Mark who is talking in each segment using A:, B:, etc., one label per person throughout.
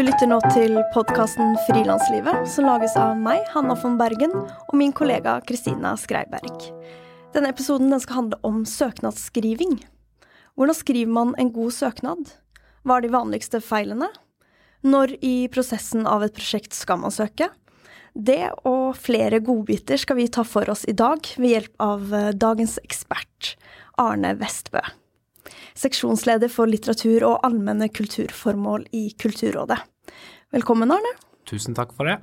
A: Du lytter nå til podkasten Frilanslivet, som lages av meg, Hanna von Bergen, og min kollega Kristina Skreiberg. Denne episoden den skal handle om søknadsskriving. Hvordan skriver man en god søknad? Hva er de vanligste feilene? Når i prosessen av et prosjekt skal man søke? Det og flere godbiter skal vi ta for oss i dag ved hjelp av eh, dagens ekspert, Arne Vestbø. Seksjonsleder for litteratur og allmenne kulturformål i Kulturrådet. Velkommen, Arne.
B: Tusen takk for det.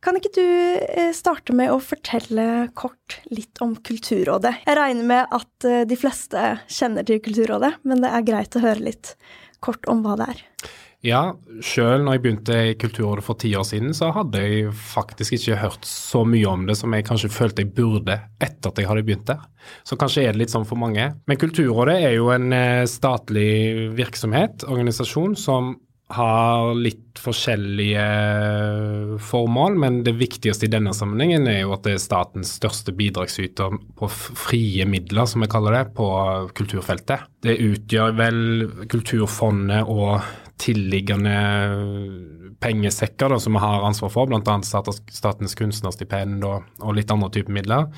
A: Kan ikke du eh, starte med å fortelle kort litt om Kulturrådet? Jeg regner med at eh, de fleste kjenner til Kulturrådet, men det er greit å høre litt kort om hva det er.
B: Ja, sjøl når jeg begynte i Kulturrådet for ti år siden, så hadde jeg faktisk ikke hørt så mye om det som jeg kanskje følte jeg burde etter at jeg hadde begynt der. Så kanskje er det litt sånn for mange. Men Kulturrådet er jo en eh, statlig virksomhet, organisasjon, som har litt forskjellige formål, men det viktigste i denne sammenhengen er jo at det er statens største bidragsyter på frie midler, som vi kaller det, på kulturfeltet. Det utgjør vel Kulturfondet og tilliggende pengesekker da, som vi har ansvar for, bl.a. Statens kunstnerstipend og, og litt andre typer midler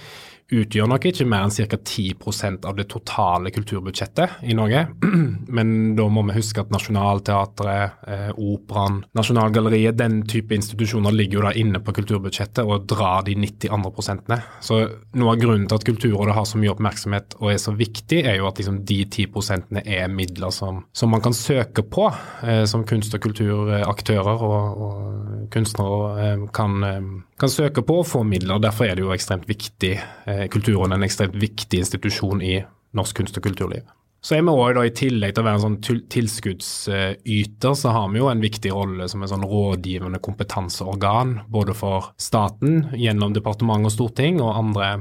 B: utgjør nok ikke mer enn ca. 10% av det totale kulturbudsjettet i Norge. Men da må vi huske at Nationaltheatret, eh, Operaen, Nasjonalgalleriet, den type institusjoner ligger jo da inne på kulturbudsjettet og drar de 90 andre prosentene. Så noe av grunnen til at Kulturrådet har så mye oppmerksomhet og er så viktig, er jo at liksom de 10 prosentene er midler som, som, man kan søke på eh, som kunst- og kulturaktører og, og kunstnere eh, kan, eh, kan, søke på og få midler. Derfor er det jo ekstremt viktig eh, Kulturrådet en ekstremt viktig institusjon i norsk kunst- og kulturliv. Så er vi også I tillegg til å være en sånn tilskuddsyter, så har vi jo en viktig rolle som en sånn rådgivende kompetanseorgan, både for staten gjennom departement og storting, og andre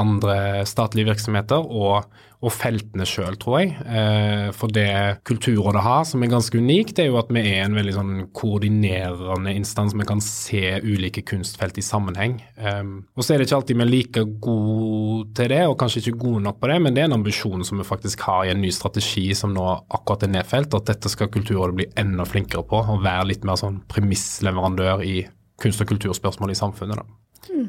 B: andre statlige virksomheter og, og feltene sjøl, tror jeg. Eh, for det Kulturrådet har, som er ganske unikt, det er jo at vi er en veldig sånn koordinerende instans. Vi kan se ulike kunstfelt i sammenheng. Eh, og så er det ikke alltid vi er like gode til det, og kanskje ikke gode nok på det, men det er en ambisjon som vi faktisk har i en ny strategi som nå akkurat er nedfelt, at dette skal Kulturrådet bli enda flinkere på, og være litt mer sånn premissleverandør i kunst- og kulturspørsmål i samfunnet. da.
A: Mm.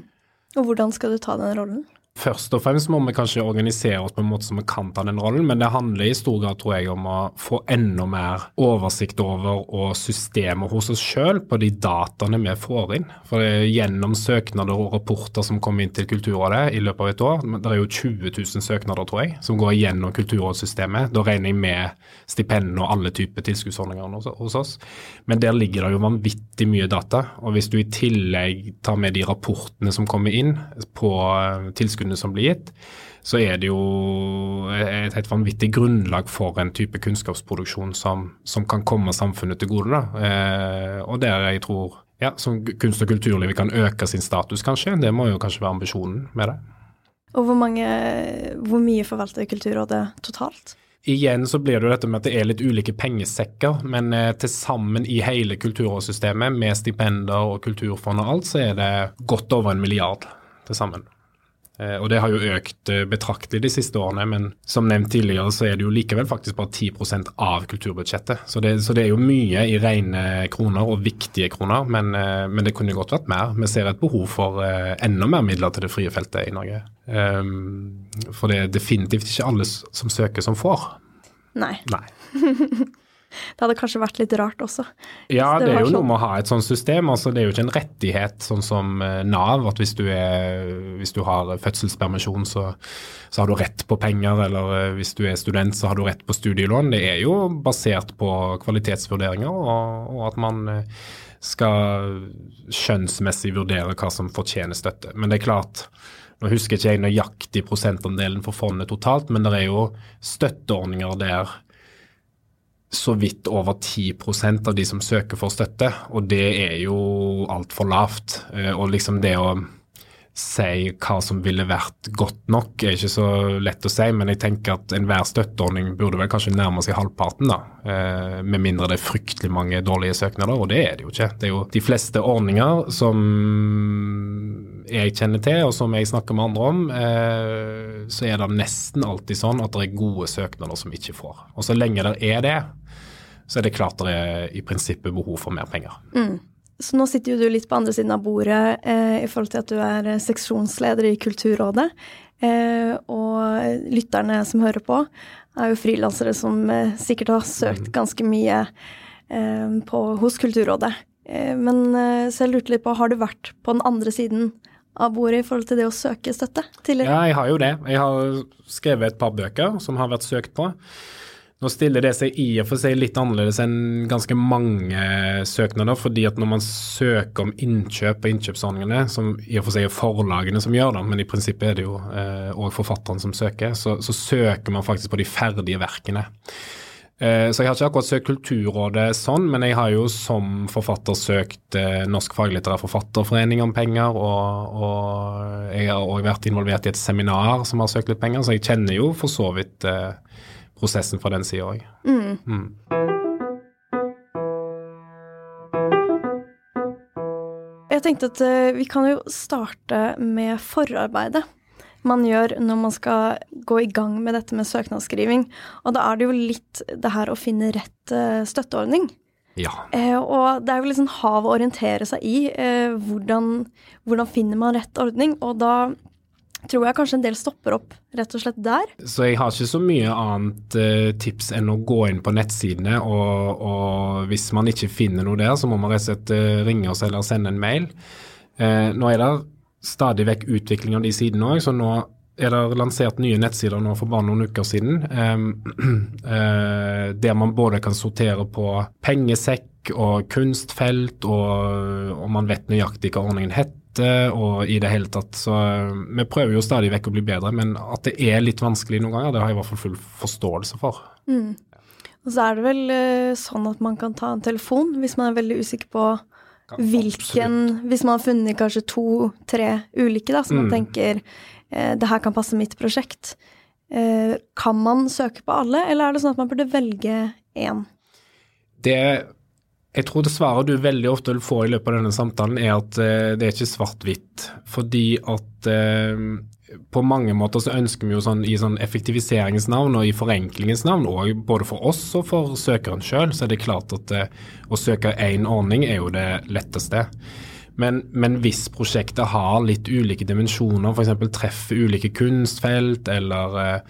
A: Og hvordan skal du ta den rollen?
B: Først og fremst må vi kanskje organisere oss på en måte som vi kan ta den rollen, men det handler i stor grad tror jeg, om å få enda mer oversikt over og systemer hos oss sjøl på de dataene vi får inn. For det er Gjennom søknader og rapporter som kommer inn til Kulturrådet i løpet av et år, det er jo 20 000 søknader tror jeg, som går gjennom Kulturrådssystemet. Da regner jeg med stipendene og alle typer tilskuddsordninger hos oss. Men der ligger det jo vanvittig mye data. Og hvis du i tillegg tar med de rapportene som kommer inn på tilskudd tilskuddene som blir gitt, så er det jo et helt vanvittig grunnlag for en type kunnskapsproduksjon som, som kan komme samfunnet til gode. Eh, og der jeg tror ja, som kunst- og kulturlivet kan øke sin status, kanskje. Det må jo kanskje være ambisjonen med det.
A: Og hvor, mange, hvor mye forvalter Kulturrådet totalt?
B: Igjen så blir det jo dette med at det er litt ulike pengesekker, men eh, til sammen i hele kulturrådssystemet med stipender og kulturfond og alt, så er det godt over en milliard til sammen. Eh, og Det har jo økt eh, betraktelig de siste årene, men som nevnt tidligere så er det jo likevel faktisk bare 10% av kulturbudsjettet. Så det, så det, er jo mye i rene kroner, og viktige kroner, men, eh, men, det kunne godt vært mer. Vi ser et behov for enda mer midler til det frie feltet i Norge. For det er definitivt ikke alle som søker, som får.
A: Nei.
B: Nei.
A: Det hadde kanskje vært litt rart også.
B: Ja, det, det er jo sånn. noe med å ha et sånt system. altså Det er jo ikke en rettighet sånn som eh, Nav, at hvis du, er, hvis du har fødselspermisjon, så, så, har du rett på penger. Eller eh, hvis du er student, så har du rett på studielån. Det er jo basert på kvalitetsvurderinger, og, og at man eh, skal skjønnsmessig vurdere hva som fortjener støtte. Men det er klart, nå husker ikke jeg nøyaktig prosentandelen for fondet totalt, men det er jo støtteordninger der så vidt over 10% av de som søker for støtte, og det er jo altfor lavt. Eh, og liksom det å si hva som ville vært godt nok, er ikke så lett å si, men jeg tenker at enhver støtteordning burde vel kanskje nærme seg halvparten, da. Eh, med mindre det er fryktelig mange dårlige søknader, og det er det jo ikke. Det er jo de fleste ordninger som jeg kjenner til, og som jeg snakker med andre om, eh, så er det nesten alltid sånn at det er gode søknader som ikke får. Og så lenge det er det, så er det klart det er i prinsippet behov for mer penger.
A: Mm. Så nå sitter jo du litt på andre siden av bordet eh, i forhold til at du er eh, seksjonsleder i Kulturrådet. Eh, og lytterne som hører på, er jo frilansere som eh, sikkert har søkt mm. ganske mye eh, på, hos Kulturrådet. Eh, men så jeg lurte litt på, har du vært på den andre siden av bordet i forhold til det å søke støtte
B: tidligere? Ja, jeg har jo det. Jeg har skrevet et par bøker som har vært søkt på. Nå stiller det seg i og for seg litt annerledes enn ganske mange søknader, fordi at når man søker om innkjøp på innkjøpsordningene, som i og for seg er forlagene som gjør det, men i prinsippet er det jo òg eh, forfatteren som søker, så, så, søker man faktisk på de ferdige verkene. Eh, så jeg har ikke akkurat søkt Kulturrådet sånn, men jeg har jo som forfatter søkt eh, Norsk faglitterær forfatterforening om penger, og, og jeg har òg vært involvert i et seminar som har søkt litt penger, så jeg kjenner jo for så vidt eh, prosessen fra den sida òg. Mm. Mm.
A: Jeg tenkte at vi kan jo starte med forarbeidet man gjør når man skal gå i gang med dette med søknadsskriving. Og da er det jo litt det her å finne rett uh, støtteordning.
B: Ja.
A: Eh, og det er jo liksom hav å orientere seg i. Eh, hvordan, hvordan, finner man rett ordning? Og da tror jeg kanskje en del stopper opp rett og slett der.
B: Så jeg har ikke så mye annet eh, tips enn å gå inn på nettsidene, og, og, hvis man ikke finner noe der, så må man rett og slett uh, ringe oss eller sende en mail. Uh, nå er det stadig vekk utvikling av de sidene òg, så nå er det lansert nye nettsider nå for bare noen uker siden, um, der man både kan sortere på pengesekk og kunstfelt, og, og man vet nøyaktig hva ordningen heter og i det hele tatt. Så eh, vi prøver jo stadig vekk å bli bedre, men at det er litt vanskelig noen ganger, det har jeg i hvert fall full forståelse for.
A: Mm. Og så er det vel uh, sånn at man kan ta en telefon hvis man er veldig usikker på hvilken Absolutt. Hvis man har funnet kanskje to-tre ulike, da, man mm. tenker uh, det her kan passe mitt prosjekt. Uh, kan man søke på alle, eller er det sånn at man burde velge én?
B: Det jeg tror det svaret du veldig ofte vil få i løpet av denne samtalen, er at uh, det er ikke svart-hvitt. Fordi at på mange måter så ønsker vi jo sånn i sånn effektiviseringsnavn og i forenklingens navn, og både for oss og for søkeren sjøl, så er det klart at det, å søke én ordning er jo det letteste. Men, men, hvis prosjektet har litt ulike dimensjoner, f.eks. treffer ulike kunstfelt eller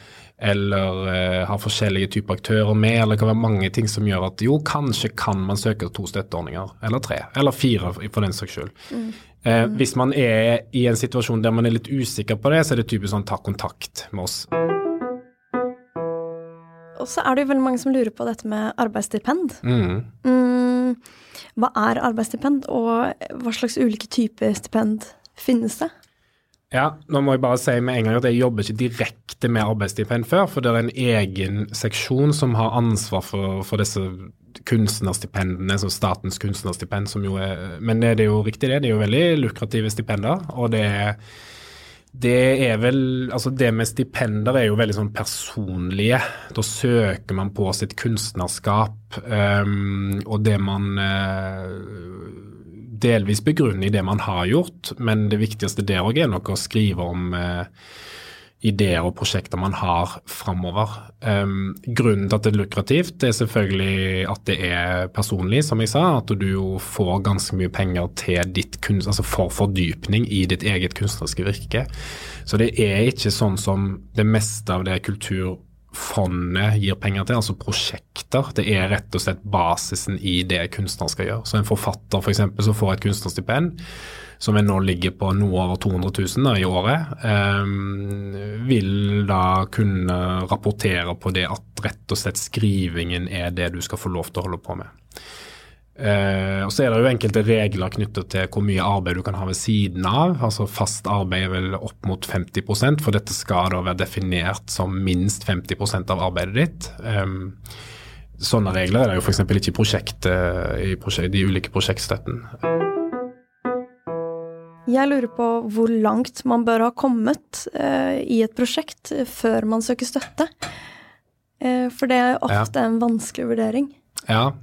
B: eller eh, har forskjellige typer aktører med, eller det kan være mange ting som gjør at jo, kanskje kan man søke to støtteordninger, eller tre, eller fire for den saks skyld. Mm. Eh, mm. hvis man er i en situasjon der man er litt usikker på det, så er det typisk sånn ta kontakt med oss.
A: Og så er det jo veldig mange som lurer på dette med arbeidsstipend. Mm. mm hva er arbeidsstipend, og hva slags ulike typer stipend finnes det?
B: Ja, nå må jeg bare si med en gang at jeg jobber ikke direkte med arbeidsstipend før, for det er en egen seksjon som har ansvar for, for disse kunstnerstipendene, som Statens kunstnerstipend, som jo er Men det er jo riktig, det. Det er jo veldig lukrative stipender. Og det er, det er vel Altså, det med stipender er jo veldig sånn personlige. Da søker man på sitt kunstnerskap, um, og det man uh, delvis begrunne i det man har gjort, men det viktigste der òg er nok å skrive om eh, ideer og prosjekter man har framover. Um, grunnen til at det er lukrativt, er selvfølgelig at det er personlig, som jeg sa. At du jo får ganske mye penger til ditt kunst, altså for fordypning i ditt eget kunstneriske virke. Så det er ikke sånn som det meste av det kultur fondet gir penger til, altså prosjekter. Det er rett og slett basisen i det kunstneren skal gjøre. Så en forfatter f.eks. For som får et kunstnerstipend, som nå ligger på noe over 200 000 da, i året, eh, vil da kunne rapportere på det at rett og slett skrivingen er det du skal få lov til å holde på med. Uh, og Så er det jo enkelte regler knyttet til hvor mye arbeid du kan ha ved siden av. altså Fast arbeid er vel opp mot 50% for dette skal da være definert som minst 50 av arbeidet ditt. Eh, sånne regler er det jo f.eks. ikke i, prosjekt, i prosjekt, de ulike prosjektstøtten.
A: Jeg lurer på hvor langt man bør ha kommet eh, i et prosjekt før man søker støtte. for det er ofte ja. en vanskelig vurdering.
B: Ja,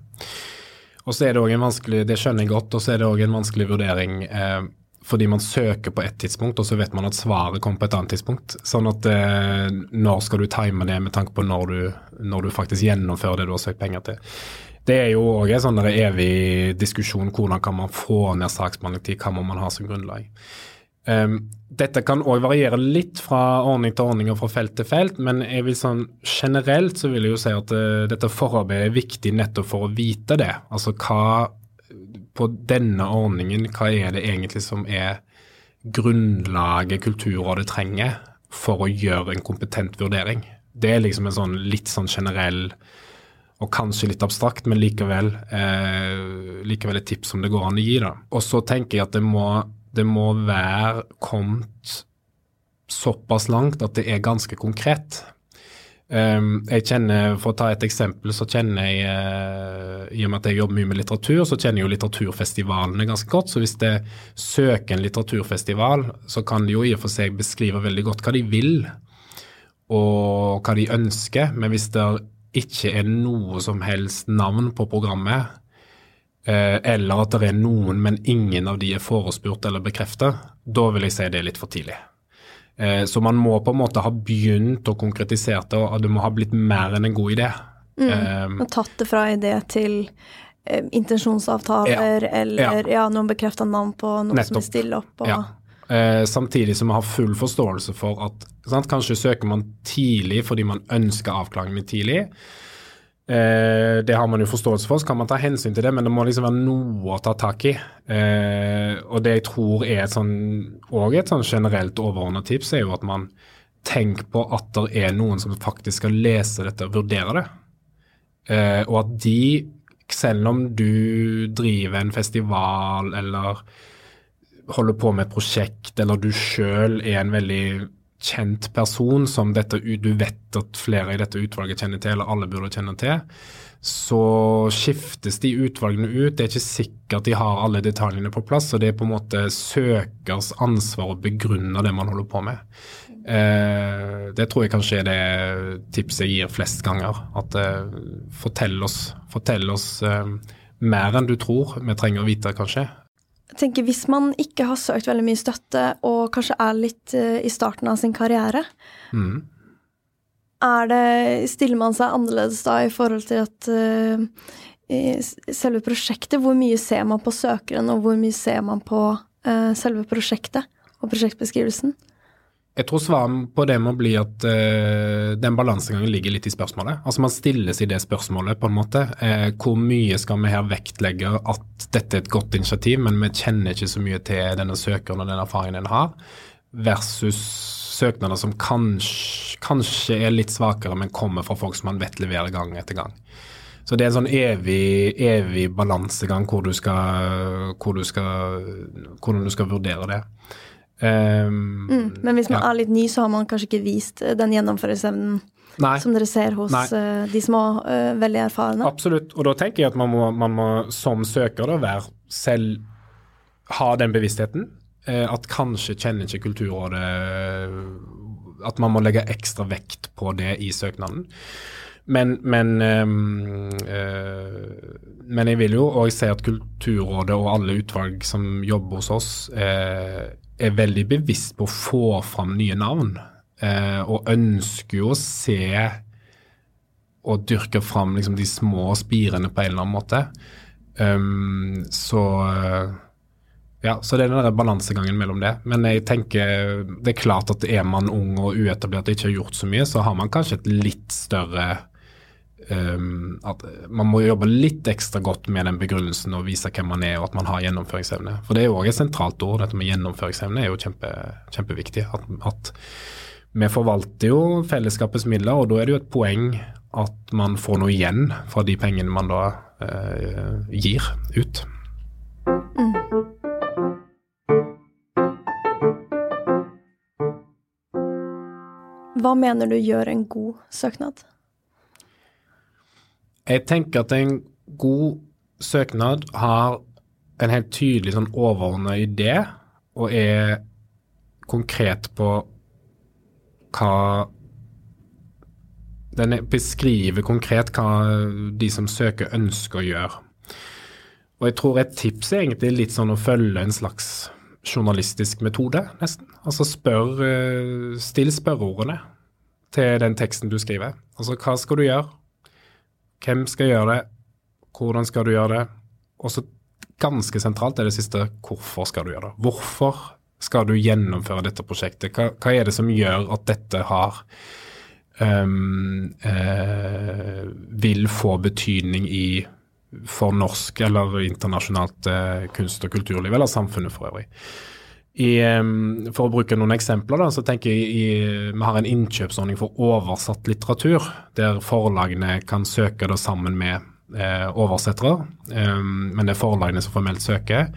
B: og så er det òg en vanskelig, det skjønner jeg godt, og så er det òg en vanskelig vurdering eh, fordi man søker på ett tidspunkt, og så vet man at svaret kommer på et annet tidspunkt. Sånn at eh, når skal du time det med tanke på når du, når du faktisk gjennomfører det du har søkt penger til. Det er jo òg en sånn evig diskusjon hvordan kan man få ned saksbehandlingstid, hva må man ha som grunnlag. Um, dette kan òg variere litt fra ordning til ordning og fra felt til felt, men jeg vil sånn, generelt så vil jeg jo si at uh, dette forarbeidet er viktig nettopp for å vite det. Altså hva på denne ordningen, hva er det egentlig som er grunnlaget Kulturrådet trenger for å gjøre en kompetent vurdering? Det er liksom en sånn litt sånn generell og kanskje litt abstrakt, men likevel, eh, likevel et tips som det går an å gi. da. Og så tenker jeg at det må det må være kommet såpass langt at det er ganske konkret. Um, jeg kjenner, For å ta et eksempel, så kjenner jeg uh, I og med at jeg jobber mye med litteratur, så kjenner jeg jo litteraturfestivalene ganske godt. Så hvis det søker en litteraturfestival, så kan de jo i og for seg beskrive veldig godt hva de vil, og hva de ønsker. Men hvis det ikke er noe som helst navn på programmet, Eh, eller at det er noen, men ingen av de er forespurt eller bekreftet, da vil jeg si det er litt for tidlig. Eh, så man må på en måte ha begynt å konkretisere det, og det må ha blitt mer enn en god idé.
A: Mm, og tatt det fra idé til eh, intensjonsavtaler, ja, eller ja. ja noen bekrefta navn på noe Nettopp. som er stille opp. Og...
B: Eh, samtidig som vi har full forståelse for at sant, kanskje søker man tidlig fordi man ønsker avklaringen tidlig. Eh, det har man jo forståelse for, så kan man ta hensyn til det, men det må liksom være noe å ta tak i. Eh, og det jeg tror er et sånn, og et sånn generelt overordna tips, er jo at man tenker på at det er noen som faktisk skal lese dette og vurdere det. Eh, og at de, selv om du driver en festival eller holder på med et prosjekt, eller du sjøl er en veldig kjent person som dette, du vet at flere i dette utvalget kjenner til, eller alle burde kjenne til, så skiftes de utvalgene ut. Det er ikke sikkert de har alle detaljene på plass, og det er på en måte søkers ansvar å begrunne det man holder på med. Eh, det tror jeg kanskje er det tipset jeg gir flest ganger. At eh, fortell oss, fortell oss eh, mer enn du tror vi trenger å vite, kanskje.
A: Jeg tenker Hvis man ikke har søkt veldig mye støtte, og kanskje er litt uh, i starten av sin karriere, mm. er det, stiller man seg annerledes da i forhold til at uh, selve prosjektet Hvor mye ser man på søkeren, og hvor mye ser man på uh, selve prosjektet og prosjektbeskrivelsen?
B: Jeg tror svaret på det må bli at uh, den balansegangen ligger litt i spørsmålet. Altså Man stilles i det spørsmålet på en måte. Uh, hvor mye skal vi her vektlegge at dette er et godt initiativ, men vi kjenner ikke så mye til denne søkeren og den erfaringen en har, versus søknader som kanskje, kanskje er litt svakere, men kommer fra folk som man vet leverer gang etter gang. Så det er en sånn evig, evig balansegang hvor du skal, hvor du skal, hvordan du skal vurdere det.
A: Um, mm, men hvis man ja. er litt ny, så har man kanskje ikke vist eh, den gjennomføringsevnen som dere ser hos uh, de små, uh, veldig erfarne?
B: Absolutt, og da tenker jeg at man må, man må som søker da være selv ha den bevisstheten. Uh, at kanskje kjenner ikke Kulturrådet At man må legge ekstra vekt på det i søknaden. Men, men, um, men jeg vil jo òg si at Kulturrådet og alle utvalg som jobber hos oss, er veldig bevisst på å få fram nye navn. Eh, og ønsker jo å se og dyrke fram liksom, de små spirene på en eller annen måte. Um, så ja, så det er den der balansegangen mellom det. Men jeg tenker det er klart at er man ung og uetablert og ikke har gjort så mye, så har man kanskje et litt større um, at man må jobbe litt ekstra godt med den begrunnelsen og vise hvem man er og at man har gjennomføringsevne. For det er jo òg et sentralt ord. Dette med gjennomføringsevne er jo kjempe, kjempeviktig. At, at, vi forvalter jo fellesskapets midler, og da er det jo et poeng at man får noe igjen fra de pengene man da uh, gir ut. Mm.
A: Hva mener du gjør en god søknad?
B: Jeg tenker at en god søknad har en helt tydelig sånn overordna idé, og er konkret på hva Den beskriver konkret hva de som søker, ønsker å gjøre. Og jeg tror et tips er egentlig litt sånn å følge en slags journalistisk metode, nesten. Altså spør eh, Still spørreordene til den teksten du skriver. Altså hva skal du gjøre? Hvem skal gjøre det? hvordan skal du gjøre det? Og så ganske sentralt er det siste hvorfor skal du gjøre det? Hvorfor skal du gjennomføre dette prosjektet? Hva, hva er det som gjør at dette har um, uh, vil få betydning i for norsk eller internasjonalt uh, kunst- og kulturliv, eller samfunnet for øvrig. I, for å bruke noen eksempler, da, så tenker jeg i, vi har en innkjøpsordning for oversatt litteratur, der forlagene kan søke det sammen med eh, oversettere. Um, men det er forlagene som formelt søker.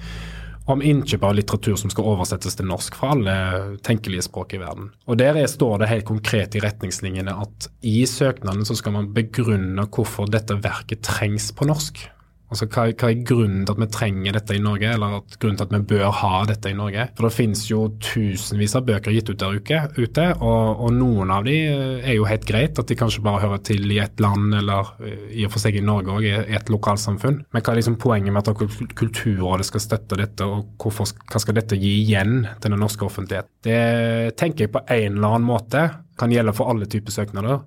B: Om innkjøp av litteratur som skal oversettes til norsk fra alle tenkelige språk i verden. Og Der er, står det helt konkret i retningslinjene at i søknaden så skal man begrunne hvorfor dette verket trengs på norsk. Altså, hva, hva, er grunnen til at vi trenger dette i Norge, eller grunnen til at vi bør ha dette i Norge? For Det finnes jo tusenvis av bøker gitt ut der ute, og, og, noen av de eh, er jo helt greit, at de kanskje bare hører til i et land, eller eh, i og for seg i Norge òg, i et lokalsamfunn. Men hva er liksom poenget med at Kulturrådet skal støtte dette, og hvorfor, hva skal dette gi igjen til den norske offentlighet? Det tenker jeg på en eller annen måte kan gjelde for alle typer søknader.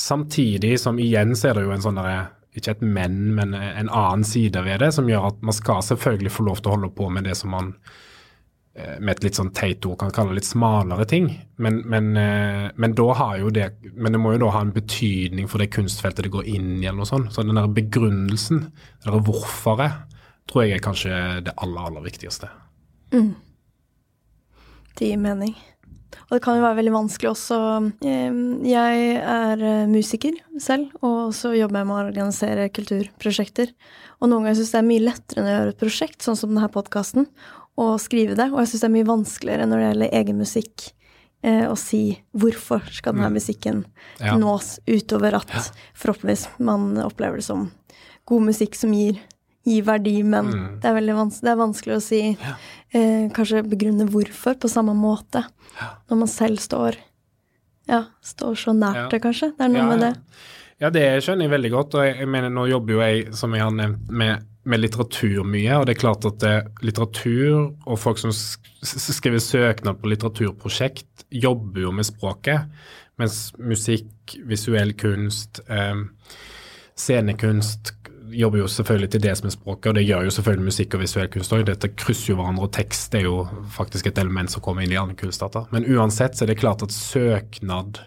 B: Samtidig som igjen så er det jo en sånn derre ikke et men, men en annen side ved det, som gjør at man skal selvfølgelig få lov til å holde på med det som man eh, med et litt sånn teit ord kan kalle litt smalere ting. Men, men, eh, men, da har jo det, men det må jo da ha en betydning for det kunstfeltet det går inn i, eller noe sånt. Så den der begrunnelsen, det der hvorforet, tror jeg er kanskje det aller, aller viktigste.
A: Mm. Det gir mening. Og det kan jo være veldig vanskelig også. Jeg er eh, musiker selv, og så jobber jeg med å organisere kulturprosjekter. Og noen ganger syns jeg det er mye lettere enn å gjøre et prosjekt, sånn som denne podkasten, å skrive det. Og jeg syns det er mye vanskeligere når det gjelder egen musikk, eh, å si hvorfor skal denne mm. musikken ja. nås, utover at ja. forhåpentligvis man opplever det som god musikk som gir gir verdi, men mm. det, er det er vanskelig å si ja. Eh, Kanskje begrunne hvorfor på samme måte, ja. når man selv står Ja, står så nært det, kanskje. Det er noe med det.
B: Ja, det skjønner jeg veldig godt. og jeg, jeg, mener, Nå jobber jo jeg, som jeg har nevnt, med, med litteratur mye. og det er klart at det, litteratur og folk som skriver søknad på litteraturprosjekt, jobber jo med språket. Mens musikk, visuell kunst, eh, scenekunst, jobber jo selvfølgelig til det som er språket, og det gjør jo selvfølgelig musikk og visuell kunst òg. Dette krysser jo hverandre, og tekst er jo faktisk et element som kommer inn i andre kunstdata. Men uansett så er det klart at søknad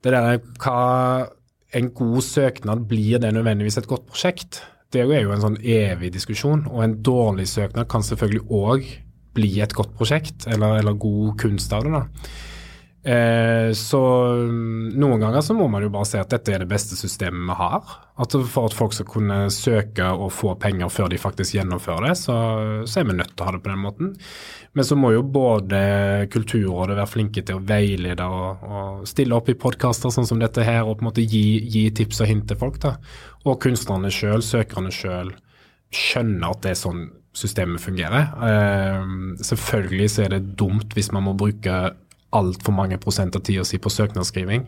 B: Det der hva En god søknad, blir det nødvendigvis et godt prosjekt? Det er jo en sånn evig diskusjon, og en dårlig søknad kan selvfølgelig òg bli et godt prosjekt, eller, eller god kunst av det. da. Eh, så mm, noen ganger så må man jo bare se at dette er det beste systemet vi har. At For at folk skal kunne søke og få penger før de faktisk gjennomfører det, så, så er vi nødt til å ha det på den måten. Men så må jo både Kulturrådet være flinke til å veilede og, og stille opp i podkaster sånn som dette her, og på en måte gi, gi tips og hint til folk. da. Og kunstnerne sjøl, søkerne sjøl, skjønner at det er sånn systemet fungerer. Eh, selvfølgelig så er det dumt hvis man må bruke altfor mange prosent av tida si på søknadsskriving.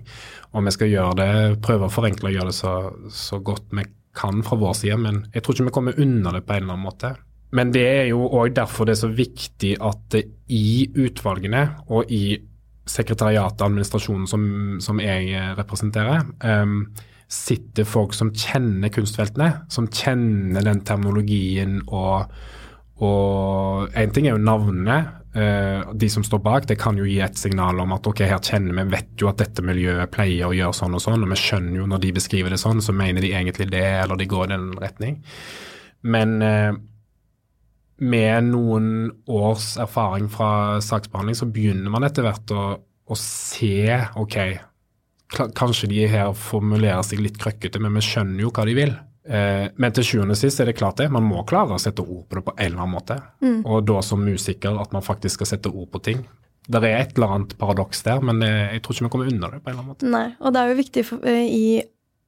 B: Og vi skal gjøre det, prøve å forenkle og gjøre det så, så, godt vi kan fra vår side. Men jeg tror ikke vi kommer unna det på en eller annen måte. Men det er jo òg derfor det er så viktig at i utvalgene og i sekretariatet og administrasjonen som, som, jeg representerer, um, sitter folk som kjenner kunstfeltene, som kjenner den terminologien og og En ting er jo navnene, Uh, de som står bak, det kan jo gi et signal om at ok, her kjenner vi, vet jo at dette miljøet pleier å gjøre sånn og sånn, og vi skjønner jo når de beskriver det sånn, så mener de egentlig det, eller de går i den retning. Men uh, med noen års erfaring fra saksbehandling, så begynner man etter hvert å, å se ok, kanskje de her formulerer seg litt krøkkete, men vi skjønner jo hva de vil. Eh, men til sjuende og sist er det klart det, man må klare å sette ord på det på en eller annen måte. Mm. Og da som musiker at man faktisk skal sette ord på ting. Det er et eller annet paradoks der, men jeg tror ikke vi kommer unna det på en eller annen måte.
A: Nei, og det er jo viktig for, eh, i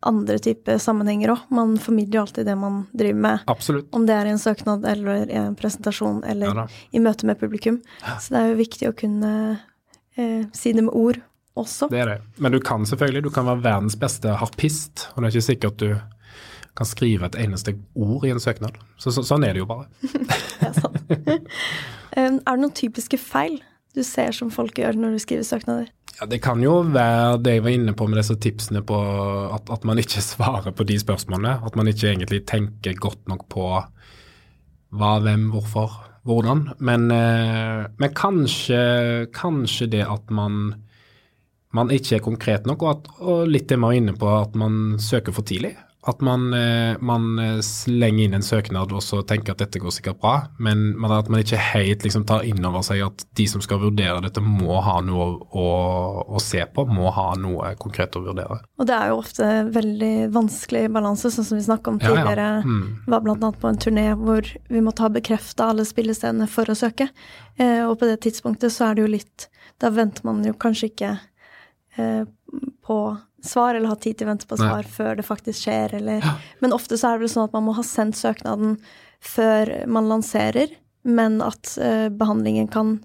A: andre typer sammenhenger òg. Man formidler jo alltid det man driver med.
B: Absolutt.
A: Om det er i en søknad eller i en presentasjon eller ja, i møte med publikum. Så det er jo viktig å kunne eh, si det med ord også.
B: Det er det. Men du kan selvfølgelig, du kan være verdens beste harpist, og det er ikke sikkert du kan skrive et eneste ord i en søknad. Så, så, sånn er det jo bare. det er sant.
A: er det noen typiske feil du ser som folk gjør når du skriver søknader?
B: Ja, Det kan jo være det jeg var inne på med disse tipsene på at, at man ikke svarer på de spørsmålene. At man ikke egentlig tenker godt nok på hva, hvem, hvorfor, hvordan. Men, eh, men kanskje, kanskje det at man, man ikke er konkret nok, og, at, og litt det vi var inne på, at man søker for tidlig. At man, eh, man, eh, slenger inn en søknad og så tenker at dette går sikkert bra, men, at man ikke helt liksom tar inn over seg at de som skal vurdere dette, må ha noe å, å, se på, må ha noe konkret å vurdere.
A: Og det er jo ofte veldig vanskelig balanse, sånn som vi snakka om tidligere. Ja, ja. Mm. Var bl.a. på en turné hvor vi måtte ha bekrefta alle spillestedene for å søke. Eh, og på det tidspunktet så er det jo litt Da venter man jo kanskje ikke på svar, eller ha tid til å vente på svar Nei. før det faktisk skjer, eller. Men ofte så er det vel sånn at man må ha sendt søknaden før man lanserer, men at uh, behandlingen kan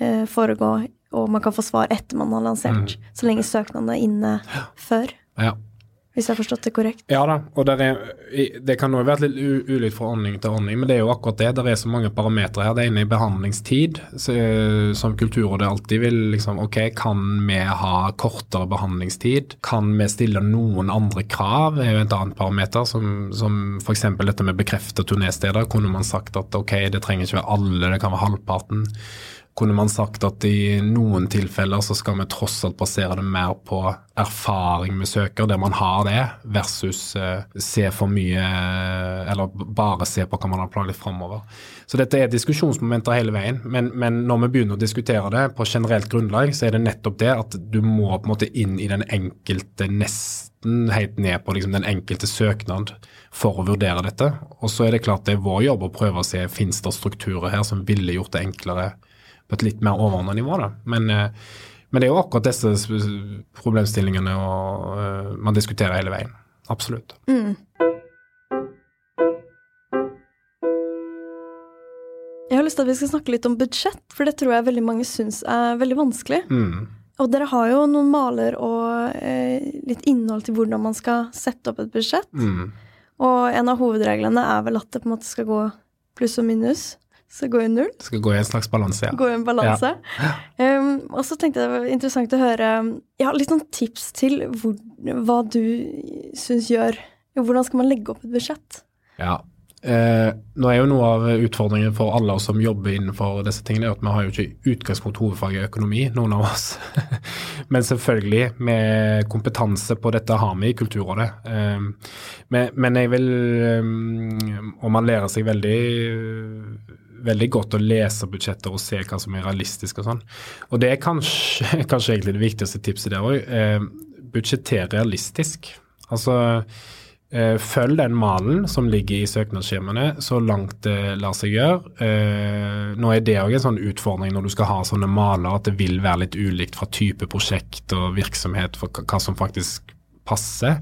A: uh, foregå, og man kan få svar etter man har lansert, mm. så lenge søknaden er inne før.
B: Ja
A: hvis jeg har forstått det korrekt?
B: Ja da, og er, det kan jo være litt ulikt fra ordning til ordning, men det er jo akkurat det. Det er så mange parametere her. Det ene i behandlingstid, så, som Kulturrådet alltid vil liksom Ok, kan vi ha kortere behandlingstid? Kan vi stille noen andre krav? Det er jo et annet parameter, som, som f.eks. dette med bekrefta turnésteder. Kunne man sagt at ok, det trenger ikke være alle, det kan være halvparten kunne man sagt at i noen tilfeller så skal vi tross alt basere det mer på erfaring med søker, der man har det, versus uh, se for mye Eller bare se på hva man har planlagt framover. Så dette er diskusjonsmomenter hele veien, men, men, når vi begynner å diskutere det på generelt grunnlag, så er det nettopp det at du må på en måte inn i den enkelte nesten helt ned på liksom, den enkelte søknad for å vurdere dette. Og så er det klart det er vår jobb å prøve å se finnes det strukturer her som ville gjort det enklere på et litt mer overordna nivå. Da. Men, eh, men, det er jo akkurat disse problemstillingene og, uh, man diskuterer hele veien. Absolutt. Mm.
A: Jeg har lyst til at vi skal snakke litt om budsjett, for det tror jeg veldig mange syns er veldig vanskelig. Mm. Og dere har jo noen maler og eh, litt innhold til hvordan man skal sette opp et budsjett. Mm. Og en av hovedreglene er vel at det på en måte skal gå pluss og minus. Skal gå i null.
B: Skal gå i en slags balanse, ja.
A: Gå i en balanse. Ja. Um, og så tenkte jeg det var interessant å høre ja, litt noen tips til hvor, hva du syns gjør Hvordan skal man legge opp et budsjett?
B: Ja. Eh, nå er jo noe av utfordringen for alle oss som jobber innenfor disse tingene, at vi har jo ikke i utgangspunkt hovedfaget økonomi, noen av oss. men selvfølgelig, med kompetanse på dette har vi i Kulturrådet. Eh, men, men, jeg vil Om man lærer seg veldig veldig godt å lese budsjetter og se hva som er realistisk og sånn. Og det er kanskje, kanskje egentlig det viktigste tipset der òg. Eh, budsjetter realistisk. Altså eh, følg den malen som ligger i søknadsskjemaene så langt det lar seg gjøre. Eh, nå er det òg en sånn utfordring når du skal ha sånne maler, at det vil være litt ulikt fra type prosjekt og virksomhet for hva som faktisk passer.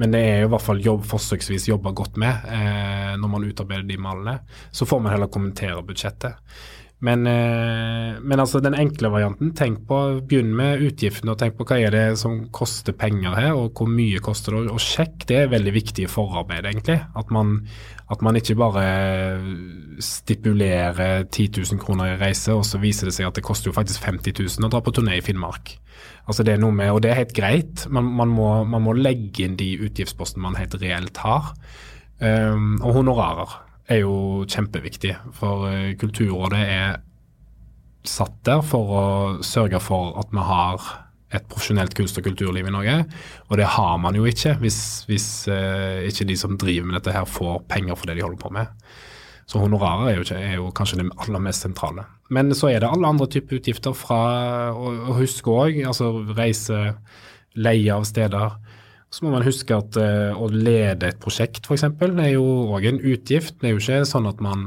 B: Men det er jo i hvert fall jobb, forsøksvis jobba godt med eh, når man utarbeider de malene. Så får man heller kommentere budsjettet. Men, eh, men, altså den enkle varianten, tenk på, begynn med utgiftene og tenk på hva er det som koster penger her, og hvor mye koster det. Og sjekk, det er veldig viktig i forarbeidet, egentlig. At man, at man ikke bare stipulerer 10 000 kroner i reise, og så viser det seg at det koster jo faktisk 50 000 å dra på turné i Finnmark. Altså det er noe med, Og det er helt greit, man, man, må, man må, legge inn de utgiftspostene man helt reelt har. Um, og honorarer er jo kjempeviktig, for uh, Kulturrådet er satt der for å sørge for at vi har et profesjonelt kunst- og kulturliv i Norge. Og det har man jo ikke hvis, hvis eh, ikke de som driver med dette her får penger for det de holder på med. Så honorarer er jo, ikke, er jo kanskje det aller mest sentrale. Men så er det alle andre typer utgifter fra å huske òg, altså reise, leie av steder. Så må man huske at uh, å lede et prosjekt f.eks. er jo òg en utgift. Det er jo ikke sånn at man,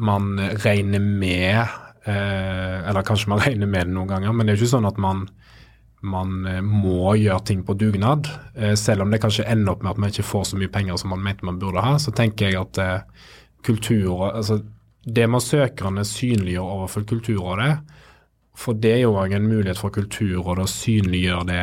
B: man regner med uh, Eller kanskje man regner med det noen ganger, men det er jo ikke sånn at man, man uh, må gjøre ting på dugnad. selv om det kanskje ender opp med at man ikke får så mye penger som man mente man burde ha, så tenker jeg at kultur altså Det må søkerne synliggjør overfor Kulturrådet. For det er jo òg en mulighet for Kulturrådet å synliggjøre det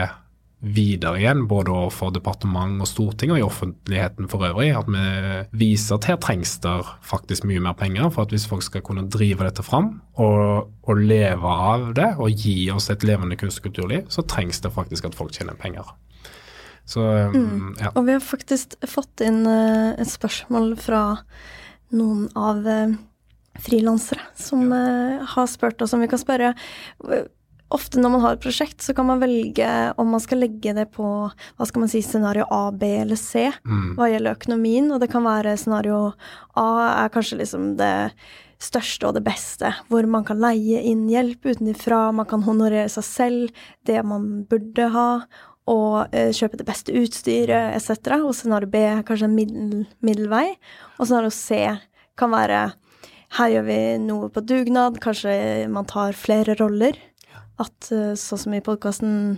B: videre igjen, både overfor departement og storting og i offentligheten for øvrig. At vi viser at her trengs det faktisk mye mer penger for at hvis folk skal kunne drive dette fram og, og leve av det og gi oss et levende kunst- og kulturliv, så trengs det faktisk at folk tjener penger. Så,
A: mm. ja. Og vi har faktisk fått inn uh, et spørsmål fra noen av uh, frilansere som ja. har spurt oss om vi kan spørre ofte når man har et prosjekt, så kan man velge om man skal legge det på hva skal man si, scenario A, B eller C mm. hva gjelder økonomien. Og det kan være scenario A er kanskje liksom det største og det beste, hvor man kan leie inn hjelp utenfra, man kan honorere seg selv, det man burde ha, og eh, kjøpe det beste utstyret etc. Og scenario B er kanskje en middel, middelvei. Og scenario C kan være her gjør vi noe på dugnad, kanskje man tar flere roller. At uh, sånn som i podkasten,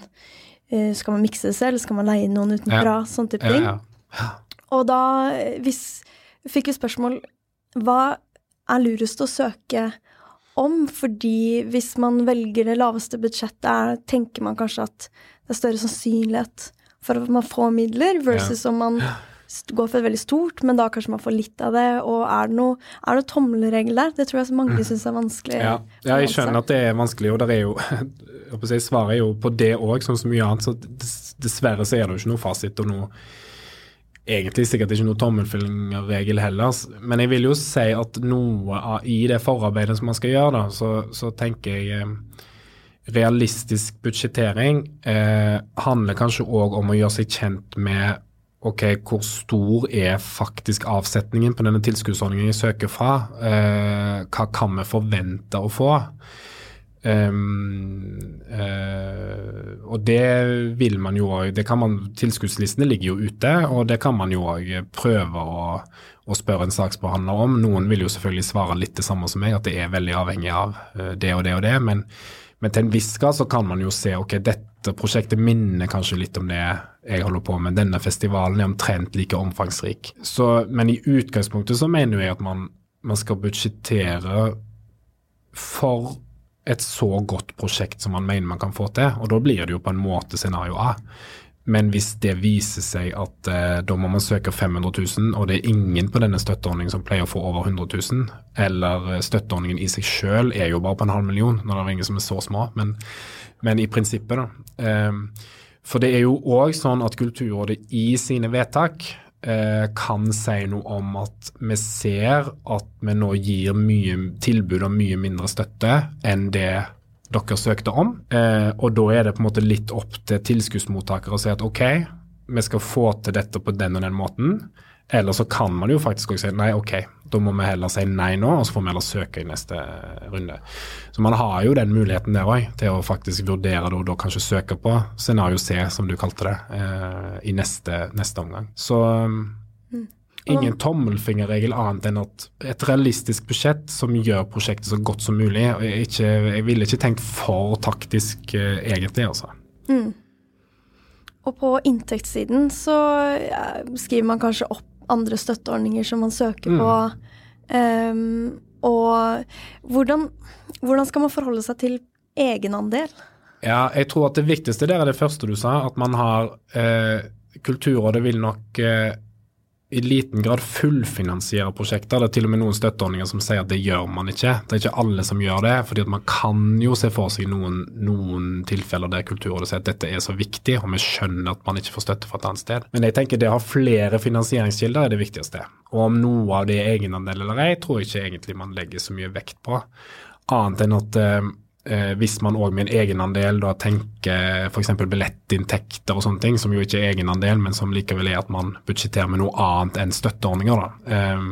A: eh, skal man mikse det selv, skal man leie noen utenfra, ja. sånn type ting. Ja, ja. Og da, hvis Fikk vi spørsmål hva er lurest å søke om? Fordi hvis man velger det laveste budsjettet, tenker man kanskje at det er større sannsynlighet for at man får midler, versus om man går for et veldig stort, men da kanskje man får litt av det. Og er det noe, er det tommelregel der? Det tror jeg mange mm. syns er vanskelig.
B: Ja. ja, jeg skjønner at det er vanskelig, og det er jo jeg svarer jo på det òg, som mye annet. Så dessverre så er det jo ikke noe fasit og noe Egentlig sikkert ikke noe tommelfingerregel heller, men jeg vil jo si at noe av, i det forarbeidet som man skal gjøre, da, så, så tenker jeg eh, realistisk budsjettering eh, handler kanskje òg om å gjøre seg kjent med ok, hvor stor er faktisk avsetningen på denne tilskuddsordningen jeg søker fra? Eh, hva kan vi forvente å få? Um, uh, og det vil man jo òg Tilskuddslistene ligger jo ute, og det kan man jo òg prøve å, å, spørre en saksbehandler om. Noen vil jo selvfølgelig svare litt det samme som meg, at det er veldig avhengig av uh, det og det og det. Men, men til en viss grad så kan man jo se ok, dette prosjektet minner kanskje litt om det jeg holder på med. Denne festivalen er omtrent like omfangsrik. Så, men i utgangspunktet så mener jeg at man, man skal budsjettere for et så godt prosjekt som man mener man kan få til. Og da blir det jo på en måte scenario A. Men hvis det viser seg at eh, da må man søke 500 000, og det er ingen på denne støtteordningen som pleier å få over 100 000, eller eh, støtteordningen i seg selv er jo bare på en halv million, når det er ingen som er så små, men, men i prinsippet, da. Eh, for det er jo òg sånn at Kulturrådet i sine vedtak eh, kan si noe om at vi ser at vi nå gir mye tilbud og mye mindre støtte enn det dere søkte om. Eh, og da er det på en måte litt opp til tilskuddsmottakere å si at OK, vi skal få til dette på den og den måten. Eller så kan man jo faktisk også si nei, OK, da må vi heller si nei nå, og så får vi heller søke i neste runde. Så man har jo den muligheten der òg, til å faktisk vurdere det og da kanskje søke på scenario C, som du kalte det, eh, i neste, neste, omgang. Så mm. ingen tommelfingerregel annet enn at et realistisk budsjett som gjør prosjektet så godt som mulig. Jeg, ikke, jeg ville ikke tenkt for taktisk eh, egentlig, altså. Mm.
A: Og på inntektssiden så ja, skriver man kanskje opp andre støtteordninger som man søker på. Um, og hvordan, hvordan, skal man forholde seg til egenandel?
B: Ja, jeg tror at det viktigste der er det første du sa, at man har eh, Kulturrådet vil nok eh, i liten grad fullfinansiere prosjekter. Det er til og med noen støtteordninger som sier at det gjør man ikke. Det er ikke alle som gjør det, fordi man kan jo se for seg noen, noen tilfeller der Kulturrådet sier at dette er så viktig, og vi skjønner at man ikke får støtte fra et annet sted. Men jeg tenker det å ha flere finansieringskilder er det viktigste. Og om noe av det er egenandel eller ei, tror jeg ikke egentlig man legger så mye vekt på. Annet enn at eh, hvis man òg med en egenandel da tenker f.eks. billettinntekter og sånne ting, som jo ikke er egenandel, men som likevel er at man budsjetterer med noe annet enn støtteordninger. da. Eh,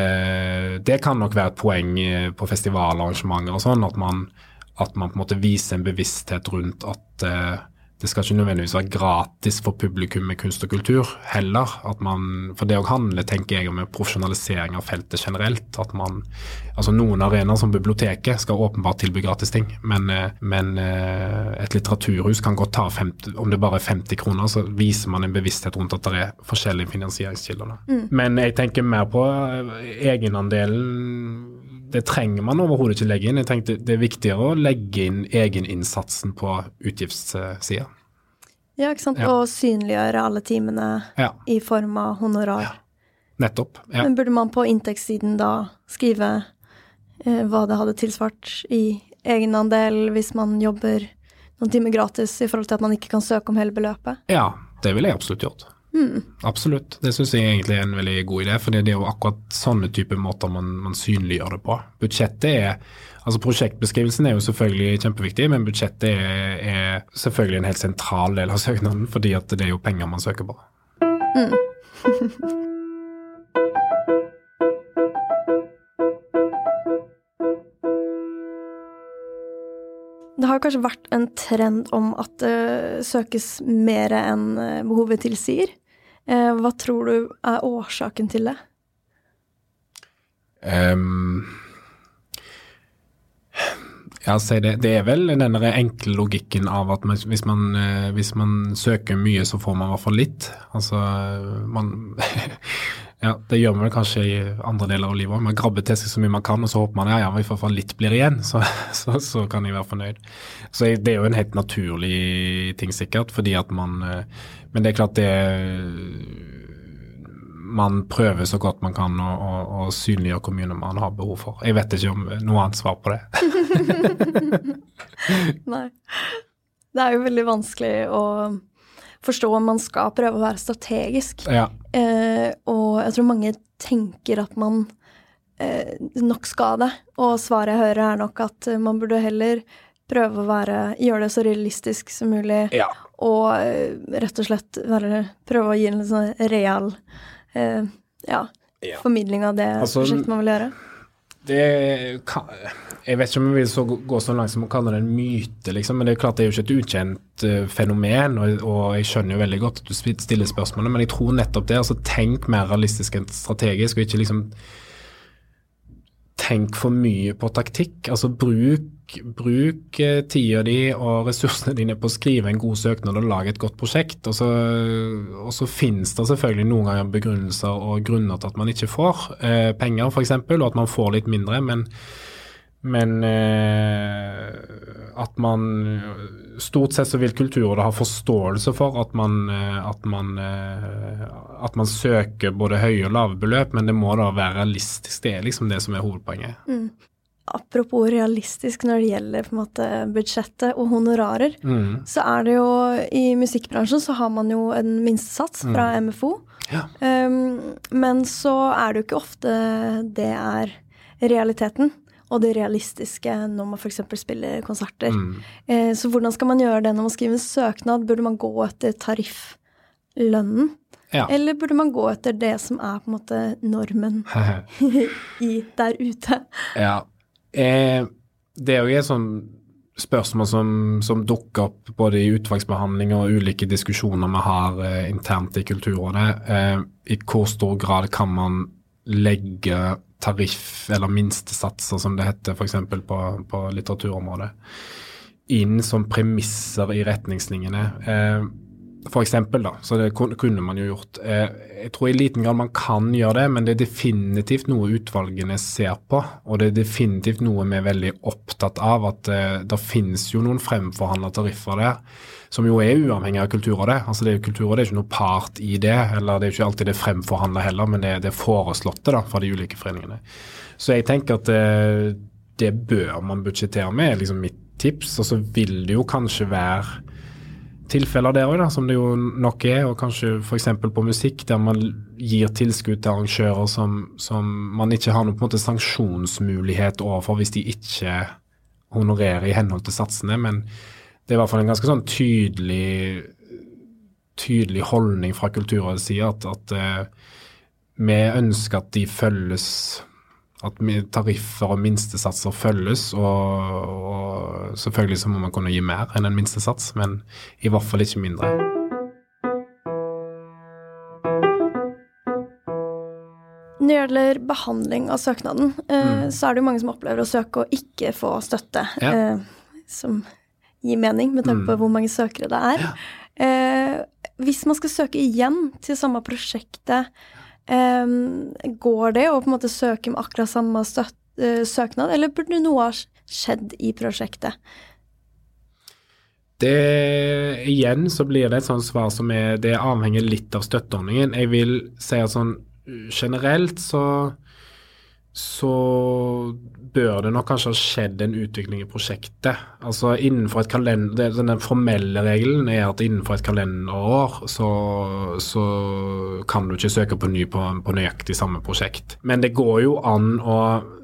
B: eh, det kan nok være et poeng eh, på festivalarrangementer og sånn, at man, at man på en måte viser en bevissthet rundt at eh, det skal ikke nødvendigvis være gratis for publikum med kunst og kultur heller. At man, for det òg handler, tenker jeg, om profesjonalisering av feltet generelt. At man, altså Noen arenaer som biblioteket skal åpenbart tilby gratis ting, men, eh, men eh, et litteraturhus kan godt ta 50, om det bare er 50 kroner, så viser man en bevissthet rundt at det er forskjellige finansieringskilder. Mm. Men jeg tenker mer på eh, egenandelen det trenger man overhodet ikke legge inn. Jeg tenkte Det er viktigere å legge inn egeninnsatsen på utgiftssida.
A: Ja, ikke sant.
B: Ja.
A: Og synliggjøre alle timene
B: Ja,
A: i form av honorar.
B: nettopp. Ja.
A: Men burde man på inntektssiden da skrive eh, hva det hadde tilsvart i egenandel hvis man jobber noen timer gratis i forhold til at man ikke kan søke om hele beløpet?
B: ja, det ville jeg absolutt gjort. Absolutt. Det syns jeg egentlig er en veldig god idé, for det er jo akkurat sånne type måter man, man synliggjør det på. Budsjettet er Altså Prosjektbeskrivelsen er jo selvfølgelig kjempeviktig, men budsjettet er, er selvfølgelig en helt sentral del av søknaden, fordi at det er jo penger man søker på.
A: Det har kanskje vært en trend om at det søkes mer enn eh, behovet tilsier. Eh, Hva tror du er årsaken til det?
B: Um, ja, det. Det er vel den enkle logikken av at hvis, man, eh, hvis man søker mye, så får man i hvert fall litt. Altså, man Ja, det gjør man vel kanskje i andre deler av livet òg. Man grabber til seg så mye man kan, og så håper man ja, ja, i får fall litt blir igjen. Så, så, så kan jeg være fornøyd. Så jeg- det er jo en helt naturlig ting, sikkert, fordi at man eh, Men det er klart det man prøver så godt man kan å, å, å synliggjøre mye man har behov for. Jeg vet ikke om noe annet svar på det.
A: Nei. Det er jo veldig vanskelig å forstå om man skal prøve å være strategisk.
B: Ja,
A: Eh, og jeg tror mange tenker at man eh, nok skal det. Og svaret jeg hører er nok at eh, man burde heller prøve å være, gjøre det så realistisk som mulig.
B: ja.
A: Og eh, rett og slett være, prøve å gi en litt sånn real eh, ja,
B: Ja.
A: formidling av det
B: Altså,
A: prosjektet man vil gjøre.
B: Det kan, jeg vet ikke om jeg vil gå så langt som å kalle det en myte, liksom, men det er klart det er jo ikke et ukjent uh, fenomen, og, og jeg skjønner jo veldig godt at du stiller spørsmålet, men jeg tror nettopp det. altså Tenk mer realistisk enn strategisk, og ikke liksom tenk for mye på taktikk. Altså bruk, bruk eh, tida di og ressursene dine på å skrive en god søknad og lage et godt prosjekt. Og så, og så finnes det selvfølgelig noen ganger begrunnelser og grunner til at man ikke får eh, penger, f.eks., og at man får litt mindre. men men eh, at man Stort sett så vil Kulturrådet ha forståelse for at man, eh, at man, eh, at man søker både høye og lave beløp, men det må da være realistisk. Det er liksom det som er hovedpoenget.
A: Apropos realistisk når det gjelder på en måte budsjettet og honorarer,
B: Mm.
A: så er det jo i musikkbransjen så har man jo en minstesats fra MFO.
B: Ja.
A: Um, men så er det jo ikke ofte det er realiteten og det realistiske når man f.eks. spiller konserter.
B: Mm.
A: Eh, så hvordan skal man gjøre det når man skriver en søknad? Burde man gå etter tarifflønnen?
B: Ja.
A: Eller burde man gå etter det som er på en måte normen i, der ute?
B: Ja. Eh, det er jo et sånt spørsmål som, som dukker opp både i utvalgsbehandling og ulike diskusjoner vi har eh, internt i Kulturrådet. Eh, I hvor stor grad kan man legge tariff, eller minstesatser som det heter f.eks. På, på litteraturområdet, inn som premisser i retningslinjene. Eh, for eksempel, da, så det kunne man jo gjort. Eh, jeg tror i liten grad man kan gjøre det, men det er definitivt noe utvalgene ser på. Og det er definitivt noe vi er veldig opptatt av, at det, det finnes jo noen fremforhandla tariffer der, som jo er uavhengig av Kulturrådet. Altså det er jo Kulturrådet er ikke noe part i det, eller det er ikke alltid det fremforhandla heller, men det, det er foreslåtte da, fra de ulike foreningene. Så jeg tenker at det, det bør man budsjettere med, er liksom mitt tips. Og så vil det jo kanskje være tilfeller der òg, som det jo nok er, og kanskje f.eks. på musikk, der man gir tilskudd til arrangører som, som man ikke har noen på en måte sanksjonsmulighet overfor hvis de ikke honorerer i henhold til satsene. Men det er i hvert fall en ganske sånn tydelig, tydelig holdning fra Kulturrådets side at, at uh, vi ønsker at de følges at tariffer og minstesatser følges, og, og selvfølgelig så må man kunne gi mer enn en minstesats, men i hvert fall ikke mindre.
A: Når det gjelder behandling av søknaden, eh, så er det jo mange som opplever å søke og ikke få støtte.
B: Ja.
A: Eh, som gir mening, med tanke på hvor mange søkere det er. Eh, hvis man skal søke igjen til samme prosjektet, eh, går det å på en måte søke med akkurat samme støt, uh, søknad, eller burde noe ha skjedd i prosjektet?
B: Det igjen så blir det et sånt svar som er Det avhenger litt av støtteordningen. Jeg vil si at sånn generelt så så bør det nok kanskje ha skjedd en utvikling i prosjektet. Altså innenfor et kalender, Den formelle regelen er at innenfor et kalenderår så, så kan du ikke søke på ny på, på, nøyaktig samme prosjekt. Men det går jo an å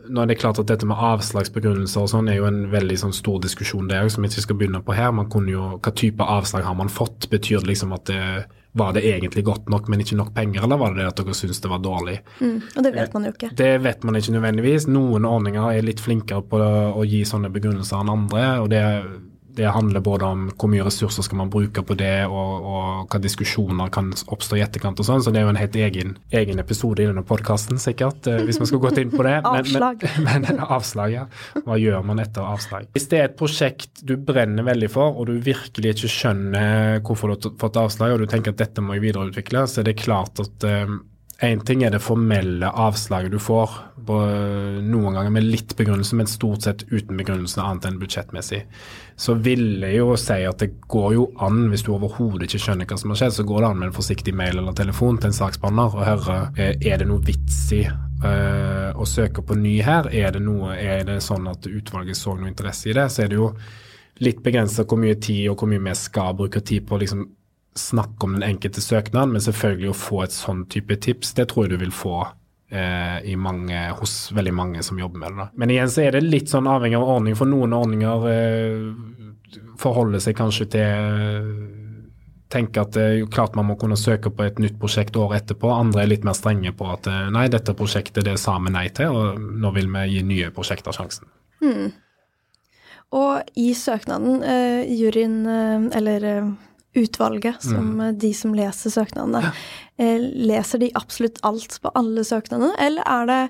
B: nå er det klart at Dette med avslagsbegrunnelser og sånn er jo en veldig sånn stor diskusjon der, som vi ikke skal begynne på her. Man kunne jo, Hva type avslag har man fått? Betyr det liksom at det var det egentlig godt nok, men ikke nok penger, eller var det det at dere syntes det var dårlig?
A: Mm, og det vet man jo ikke.
B: Det vet man ikke nødvendigvis. Noen ordninger er litt flinkere på å gi sånne begrunnelser enn andre. og det det handler både om hvor mye ressurser skal man bruke på det, og, og hva diskusjoner kan oppstå i etterkant og sånn. Så det er jo en helt egen, egen episode i denne podkasten, sikkert, eh, hvis man skal gå inn på det.
A: Men, avslag.
B: Men, men, avslag, ja. Hva gjør man etter avslag? Hvis det er et prosjekt du brenner veldig for, og du virkelig ikke skjønner hvorfor du har fått avslag, og du tenker at dette må jeg videreutvikle, så er det klart at um, Én ting er det formelle avslaget du får, noen ganger med litt begrunnelse, men stort sett uten begrunnelse annet enn budsjettmessig. Så vil jeg jo si at det går jo an, hvis du overhodet ikke skjønner hva som har skjedd, så går det an med en forsiktig mail eller telefon til en saksbehandler og høre eh, er det noe vits i uh, å søke på ny her. Er det, noe, er det sånn at utvalget så noe interesse i det, så er det jo litt begrensa hvor mye tid og hvor mye vi skal bruke tid på liksom snakke om den enkelte søknaden, men selvfølgelig å få et sånn type tips, det tror jeg du vil få eh, mange, hos veldig mange som jobber med det. Da. Men igjen så er det litt sånn avhengig av ordning, for noen ordninger eh, forholder seg kanskje til tenker at det er jo klart man må kunne søke på et nytt prosjekt året etterpå. Andre er litt mer strenge på at eh, nei, dette prosjektet det sa vi nei til, og nå vil vi gi nye prosjekter sjansen.
A: Mm. Og i søknaden, eh, juryen, eh, eller eh, utvalget, som mm. De som leser søknadene, ja. eh, leser de absolutt alt på alle søknadene, eller er det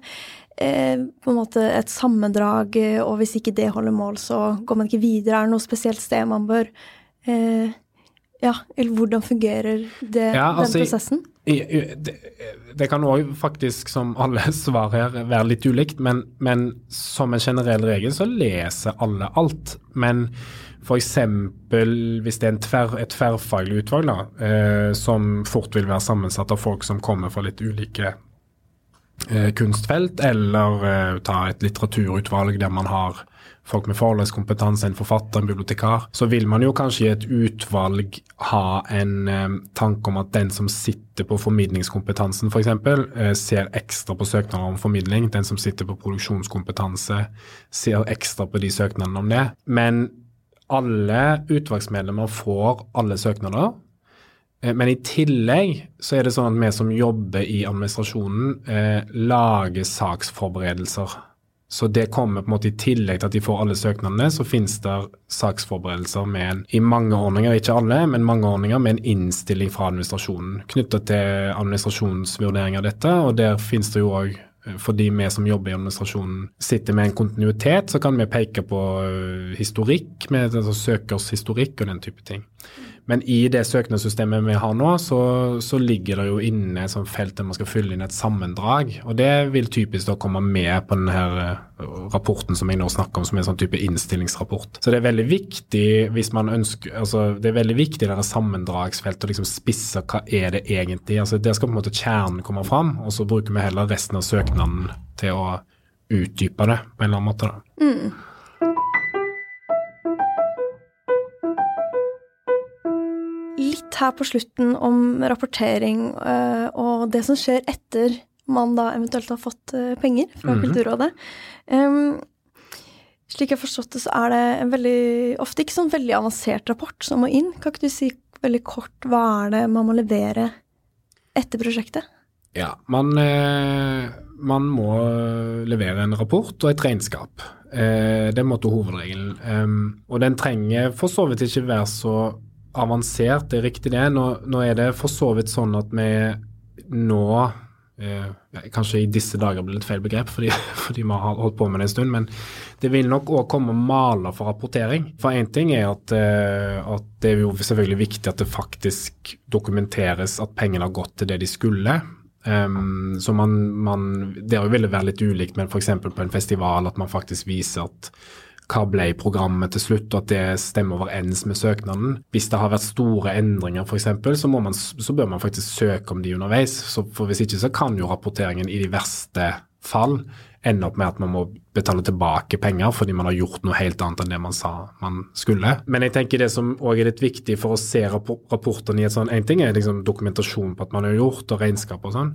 A: eh, på en måte et sammendrag, og hvis ikke det holder mål, så går man ikke videre? Er det noe spesielt sted man bør eh, Ja, eller hvordan fungerer det, ja, altså, den prosessen?
B: I, i, det, det, kan òg faktisk, som alle svar her, være litt ulikt, men, men som en generell regel så leser alle alt. Men F.eks. hvis det er tver, et tverrfaglig utvalg da, eh, som fort vil være sammensatt av folk som kommer fra litt ulike eh, kunstfelt, eller eh, ta et litteraturutvalg der man har folk med forholdskompetanse, en forfatter, en bibliotekar, så vil man jo kanskje i et utvalg ha en eh, tanke om at den som sitter på formidlingskompetansen f.eks., for eh, ser ekstra på søknader om formidling. Den som sitter på produksjonskompetanse, ser ekstra på de søknadene om det. Men alle utvalgsmedlemmer får alle søknader. Eh, men i tillegg så er det sånn at vi som jobber i administrasjonen, eh, lager saksforberedelser. Så det kommer på en måte i tillegg til at de får alle søknadene, så finnes det saksforberedelser med en, i mange ordninger, ikke alle, men mange ordninger med en innstilling fra administrasjonen knytta til administrasjonens vurdering av dette. Og der finnes det jo òg fordi vi som jobber i administrasjonen sitter med en kontinuitet, så kan vi peke på øh, historikk, med altså søkers historikk og den type ting. Men i det søknadssystemet vi har nå, så, så, ligger det jo inne et sånt felt der man skal fylle inn et sammendrag. Og det vil typisk da komme med på denne uh, rapporten som jeg nå snakker om, som er en sånn type innstillingsrapport. Så det er veldig viktig hvis man ønsker, altså det er veldig viktig i dette sammendragsfeltet å liksom spisse hva er det egentlig. altså Der skal på en måte kjernen komme fram, og så bruker vi heller resten av søknaden til å utdype det på en eller annen måte. da. Mm.
A: Litt her på slutten om rapportering uh, og det som skjer etter man da eventuelt har fått uh, penger fra mm -hmm. Kulturrådet. Um, slik jeg har forstått det, så er det en veldig, ofte ikke sånn veldig avansert rapport som må inn. Kan ikke du si veldig kort hva er det man må levere etter prosjektet?
B: Ja, man, eh, man må levere en rapport og et regnskap. Eh, det er måtte hovedregelen. Og den trenger for så vidt ikke være så avansert, det er riktig det. Nå, nå, er det for så vidt sånn at vi nå eh, Kanskje i disse dager blir det et feil begrep, fordi, fordi, vi har holdt på med det en stund. Men det vil nok òg komme maler for rapportering. For én ting er at, eh, at, det er jo selvfølgelig viktig at det faktisk dokumenteres at pengene har gått til det de skulle. Um, så man, man, Det vil være litt ulikt, men f.eks. på en festival at man faktisk viser at hva ble programmet til slutt, og at det stemmer overens med søknaden. Hvis det har vært store endringer f.eks., så, så bør man faktisk søke om de underveis. Så for Hvis ikke så kan jo rapporteringen i de verste fall ende opp med at man må betale tilbake penger fordi man har gjort noe helt annet enn det man sa man skulle. Men jeg tenker det som òg er litt viktig for å se rapportene i et sånn En ting er liksom dokumentasjon på at man har gjort, og regnskap og sånn.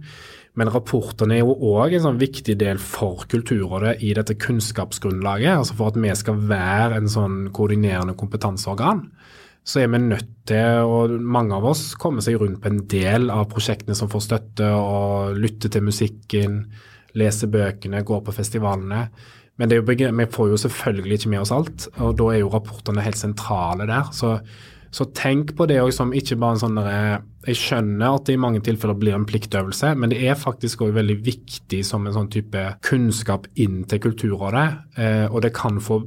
B: Men rapportene er jo òg en sånn viktig del for Kulturrådet i dette kunnskapsgrunnlaget. altså For at vi skal være en sånn koordinerende kompetanseorgan, så er vi nødt til, og mange av oss kommer seg rundt på en del av prosjektene som får støtte, og lytte til musikken, lese bøkene, gå på festivalene. Men vi får jo selvfølgelig ikke med oss alt, og da er jo rapportene helt sentrale der. Så så tenk på det òg som ikke bare en sånn derre Jeg skjønner at det i mange tilfeller blir en pliktøvelse, men det er faktisk òg veldig viktig som en sånn type kunnskap inn til Kulturrådet. Eh, og det kan få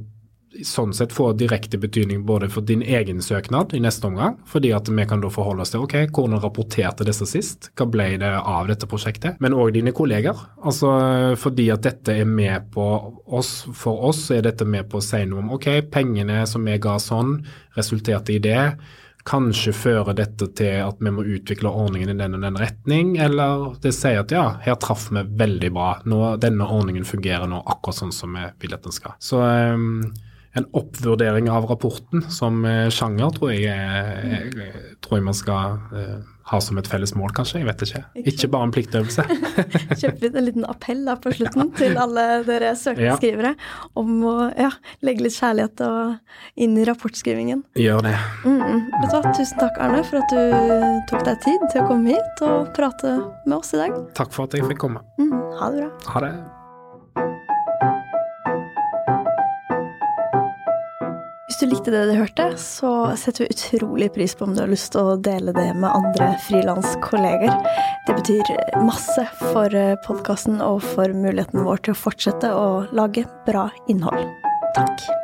B: sånn sett få direkte betydning både for din egen søknad i neste omgang, fordi at vi kan da forholde oss til ok, hvordan rapporterte disse sist, hva ble det av dette prosjektet, men òg dine kolleger. Altså fordi at dette er med på oss, for oss er dette med på å si noe om ok, pengene som vi ga sånn, resulterte i det. Kanskje fører dette til at vi må utvikle ordningen i den og den retning, eller det sier at ja, her traff vi veldig bra. Nå, denne ordningen fungerer nå akkurat sånn som vi vil at den skal. Så um, en oppvurdering av rapporten som eh, sjanger, tror jeg, jeg, tror jeg man skal uh, ha som et felles mål, kanskje. Jeg vet ikke. Ikke, bare en pliktøvelse.
A: Kjøper en liten appell da på slutten til alle dere søknadsskrivere ja. om å ja, legge litt kjærlighet inn i rapportskrivingen.
B: Gjør det.
A: Mm, vet du hva? Tusen takk, Arne, for at du tok deg tid til å komme hit og prate med oss i dag.
B: Takk for at jeg fikk komme.
A: Mm, ha det bra.
B: Ha det.
A: Hvis du likte det du hørte, så setter vi utrolig pris på om du har lyst til å dele det med andre frilanskolleger. Det betyr masse for podkasten og for muligheten vår til å fortsette å lage bra innhold. Takk.